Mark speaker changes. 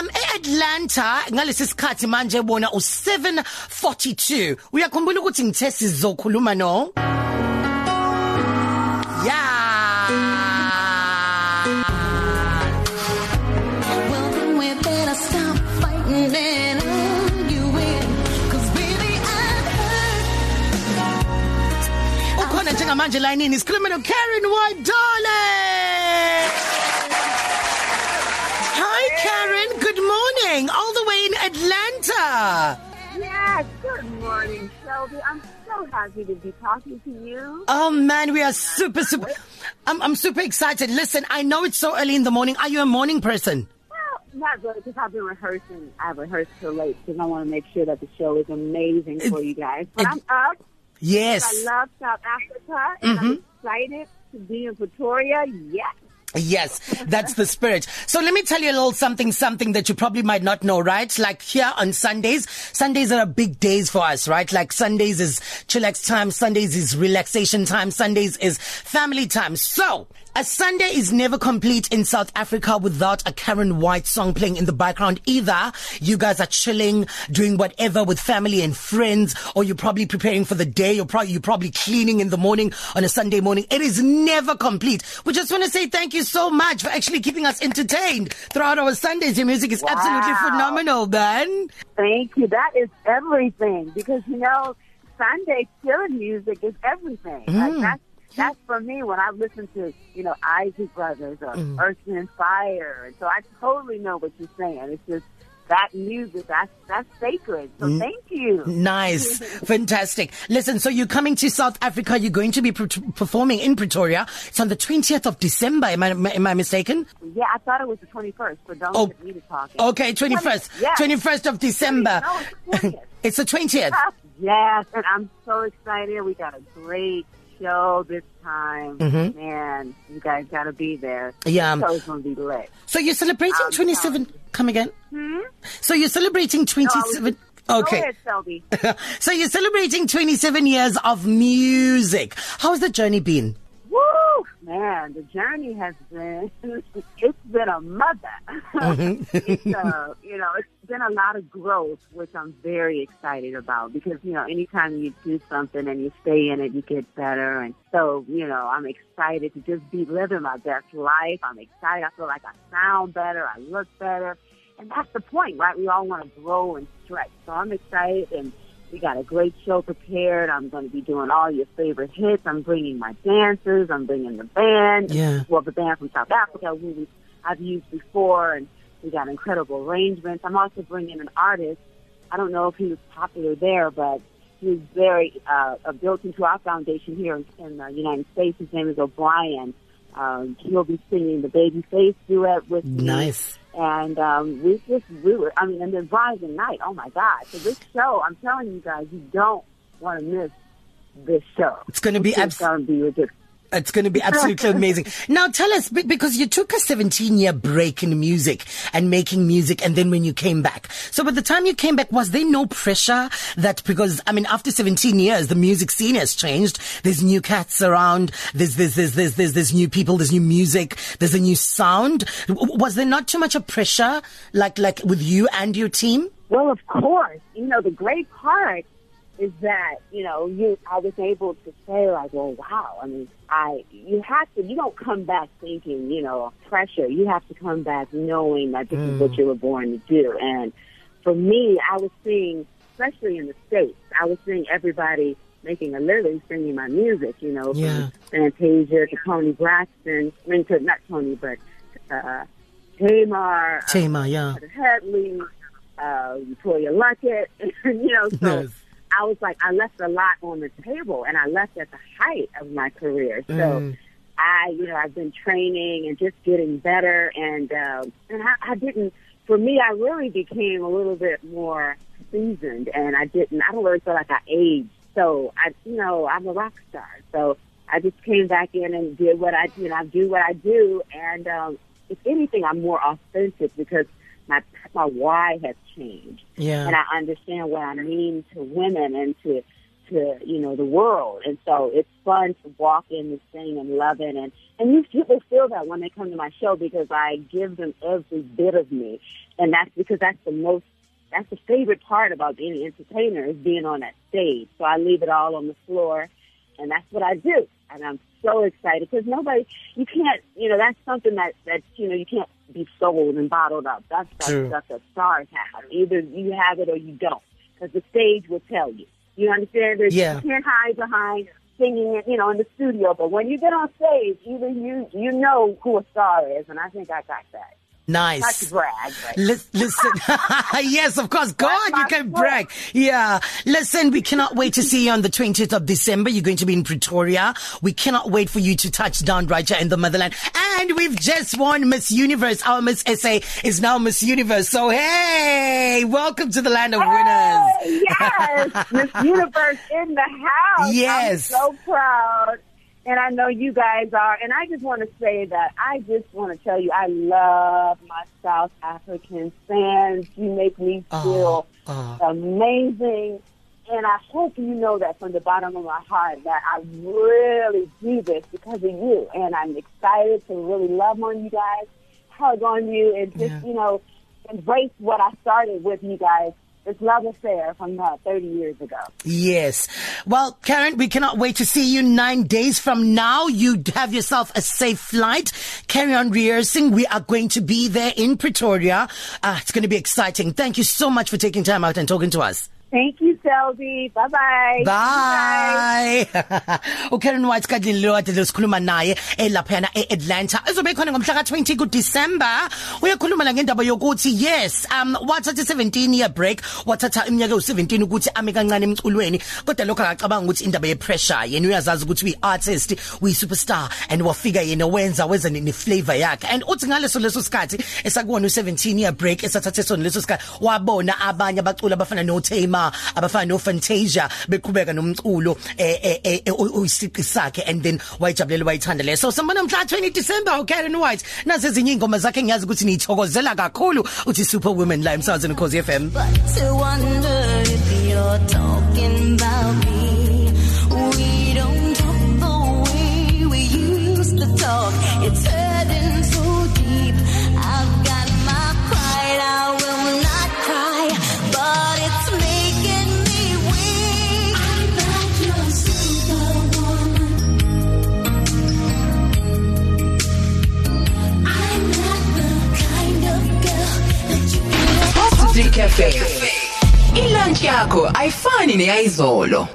Speaker 1: Um eAtlanta ngalesi sikhathi manje bona u742 uyakhumbula ukuthi ngithe sizokhuluma no Yeah
Speaker 2: Well, then we better stop fighting and arguing. Cause baby, I'm hurt.
Speaker 1: ukhona njengamanje line sikhuluma no Karen Wadole Hi Karen good morning all the way in Atlanta
Speaker 3: Yes, good morning, Shelby. I'm so happy to be talking to you.
Speaker 1: Oh man we are super super I'm I'm super excited listen I know it's so early in the morning are you a morning person
Speaker 3: Well, not really, because I've been rehearsing. I've rehearsed till late because I want to make sure that the show is amazing for you guys. But I'm up.
Speaker 1: Yes
Speaker 3: I love South Africa, and I'm excited to be in Pretoria. Yes.
Speaker 1: Yes, that's the spirit. So let me tell you a little something, something that you probably might not know, right? Like here on Sundays, Sundays are big days for us, right? Like Sundays is chillax time, Sundays is relaxation time, Sundays is family time. So, a Sunday is never complete in South Africa without a Karen White song playing in the background. Either you guys are chilling, doing whatever with family and friends, or you're probably preparing for the day. You're probably, you're probably cleaning in the morning on a Sunday morning. It is never complete. We just want to say thank you so much for actually keeping us entertained throughout our Sundays. Your music is absolutely
Speaker 3: Wow.
Speaker 1: phenomenal, man.
Speaker 3: Thank you. That is everything because you know Sunday chilling music is everything.
Speaker 1: Mm.
Speaker 3: Like that's that's for me when I listen to you know Isaac Brothers or
Speaker 1: Mm.
Speaker 3: Earth and Fire, and so I totally know what you're saying. It's just that music that's that's sacred. So
Speaker 1: Mm.
Speaker 3: thank you.
Speaker 1: Nice. Fantastic. Listen, so you're coming to South Africa. You're going to be pre- performing in Pretoria. It's on the 20th of December. Am I, am I mistaken?
Speaker 3: Yeah, I thought it was the 21st, but don't
Speaker 1: Oh,
Speaker 3: get me to talking.
Speaker 1: Okay, 21st.
Speaker 3: Yes.
Speaker 1: 21st of December.
Speaker 3: No, it's 20th.
Speaker 1: It's the 20th.
Speaker 3: Yes, and I'm so excited. We got a great show this time.
Speaker 1: Mhm.
Speaker 3: Man, you guys got to be there.
Speaker 1: Yeah.
Speaker 3: The show's going to be lit.
Speaker 1: So you're celebrating
Speaker 3: I'm
Speaker 1: 27. Come again?
Speaker 3: Hmm?
Speaker 1: So you're celebrating 27.
Speaker 3: Go
Speaker 1: Okay.
Speaker 3: ahead, Shelby.
Speaker 1: so you're celebrating 27 years of music. How's the journey been?
Speaker 3: Woo! Man, the journey has been, it's been a mother. it's, uh, you know, it's been a lot of growth, which I'm very excited about because, you know, anytime you do something and you stay in it, you get better. And so, you know, I'm excited to just be living my best life. I'm excited. I feel like I sound better. I look better. And that's the point, right? We all want to grow and stretch. So I'm excited and we got a great show prepared. I'm going to be doing all your favorite hits. I'm bringing my dancers. I'm bringing the band.
Speaker 1: Yeah.
Speaker 3: Well, the band from South Africa, who we, I've used before, and we got incredible arrangements. I'm also bringing an artist. I don't know if he was popular there, but he's very uh, uh, built into our foundation here in, in the United States. His name is O'Brien. Um, he'll be singing the Babyface duet with me.
Speaker 1: Nice.
Speaker 3: And um, we just, we were, I mean, and then Rising Night, oh my God. So this show, I'm telling you guys, you don't want to miss this show.
Speaker 1: It's going to be
Speaker 3: It's
Speaker 1: abs-
Speaker 3: to be ridiculous.
Speaker 1: It's going to be absolutely amazing. Now tell us, be- because you took a 17 year break in music and making music and then when you came back. So by the time you came back, was there no pressure that because, I mean, after 17 years, the music scene has changed. There's new cats around. There's, there's, there's, there's, there's, there's new people. There's new music. There's a new sound. Was there not too much of pressure like, like with you and your team?
Speaker 3: Well, of course. You know, the great part is that, you know, you I was able to say like, well, wow. I mean, I you have to you don't come back thinking, you know, pressure. You have to come back knowing that this is what you were born to do. And for me, I was seeing, especially in the States, I was seeing everybody making a living singing my music, you know,
Speaker 1: Yeah.
Speaker 3: from Fantasia to Tony Braxton, I mean, to, not Tony, but uh, Tamar, uh,
Speaker 1: Tema, yeah.
Speaker 3: Headley, uh, Victoria Luckett, you know, so
Speaker 1: Yes.
Speaker 3: I was like, I left a lot on the table and I left at the height of my career. So
Speaker 1: Mm.
Speaker 3: I, you know, I've been training and just getting better and, um, and I, I didn't, for me, I really became a little bit more seasoned and I didn't, I don't really feel like I aged. So I, you know, I'm a rock star. So I just came back in and did what I, you know, I do what I do. And, um, if anything, I'm more authentic because my my why has changed,
Speaker 1: Yeah.
Speaker 3: and I understand what I mean to women and to to you know the world, and so it's fun to walk in and sing and love it, and and you people feel that when they come to my show because I give them every bit of me, and that's because that's the most that's the favorite part about being an entertainer is being on that stage. So I leave it all on the floor, and that's what I do, and I'm so excited because nobody you can't you know that's something that that you know you can't be sold and bottled up. That's
Speaker 1: True.
Speaker 3: stuff that stars have. Either you have it or you don't, because the stage will tell you. You understand? There's,
Speaker 1: Yeah.
Speaker 3: You can't hide behind singing it, you know, in the studio. But when you get on stage, either you you know who a star is, and I think I got that.
Speaker 1: Nice.
Speaker 3: brag,
Speaker 1: Lis- Listen, yes, of course. God, you can
Speaker 3: point.
Speaker 1: brag. Yeah. Listen, we cannot wait to see you on the 20th of December. You're going to be in Pretoria. We cannot wait for you to touch down right here in the motherland. And we've just won Miss Universe. Our Miss SA is now Miss Universe. So, hey, welcome to the land of winners.
Speaker 3: Hey, yes, Miss Universe in the house.
Speaker 1: Yes.
Speaker 3: I'm so proud. And I know you guys are. And I just want to say that I just want to tell you I love my South African fans. You make me feel
Speaker 1: oh.
Speaker 3: amazing. And I hope you know that from the bottom of my heart that I really do this because of you. And I'm excited to really love on you guys, hug on you, and just,
Speaker 1: Yeah.
Speaker 3: you know, embrace what I started with you guys. This love affair from uh, 30 years ago.
Speaker 1: Yes. Well, Karen, we cannot wait to see you nine days from now. You have yourself a safe flight. Carry on rehearsing. We are going to be there in Pretoria. Uh, it's going to be exciting. Thank you so much for taking time out and talking to us.
Speaker 3: Thank you, Selby. Bye-bye.
Speaker 1: Bye. uKaren White kadlini lo ade lesikhuluma naye elaphana eAtlanta. Ezobe khona ngomhla ka20 kuDecember. Uyakhuluma la ngendaba yokuthi yes, um wathatha 17 year break, wathatha iminyaka u17 ukuthi ame kancane emculweni. Kodwa lokho akacabanga ukuthi indaba ye pressure yena uyazazi ukuthi uyi artist, uyi superstar and wafika yena wenza wenza ne flavor yakhe. And uthi ngaleso leso sikhathi esakuwona u17 year break esathathe sona leso sikhathi wabona abanye abaculi abafana no Tama, abafana no Fantasia beqhubeka nomculo eh eh eh, uyisiqi sakhe and then wayijabulela wayithanda leso. So sambona mhla 20 December uKaren White nazi ezinye ingoma zakhe ngiyazi ukuthi niyithokozela kakhulu uthi Superwoman la emsazweni Cause FM.
Speaker 2: But to wonder if you're talking about me.
Speaker 4: Yakho ayifani neyizolo.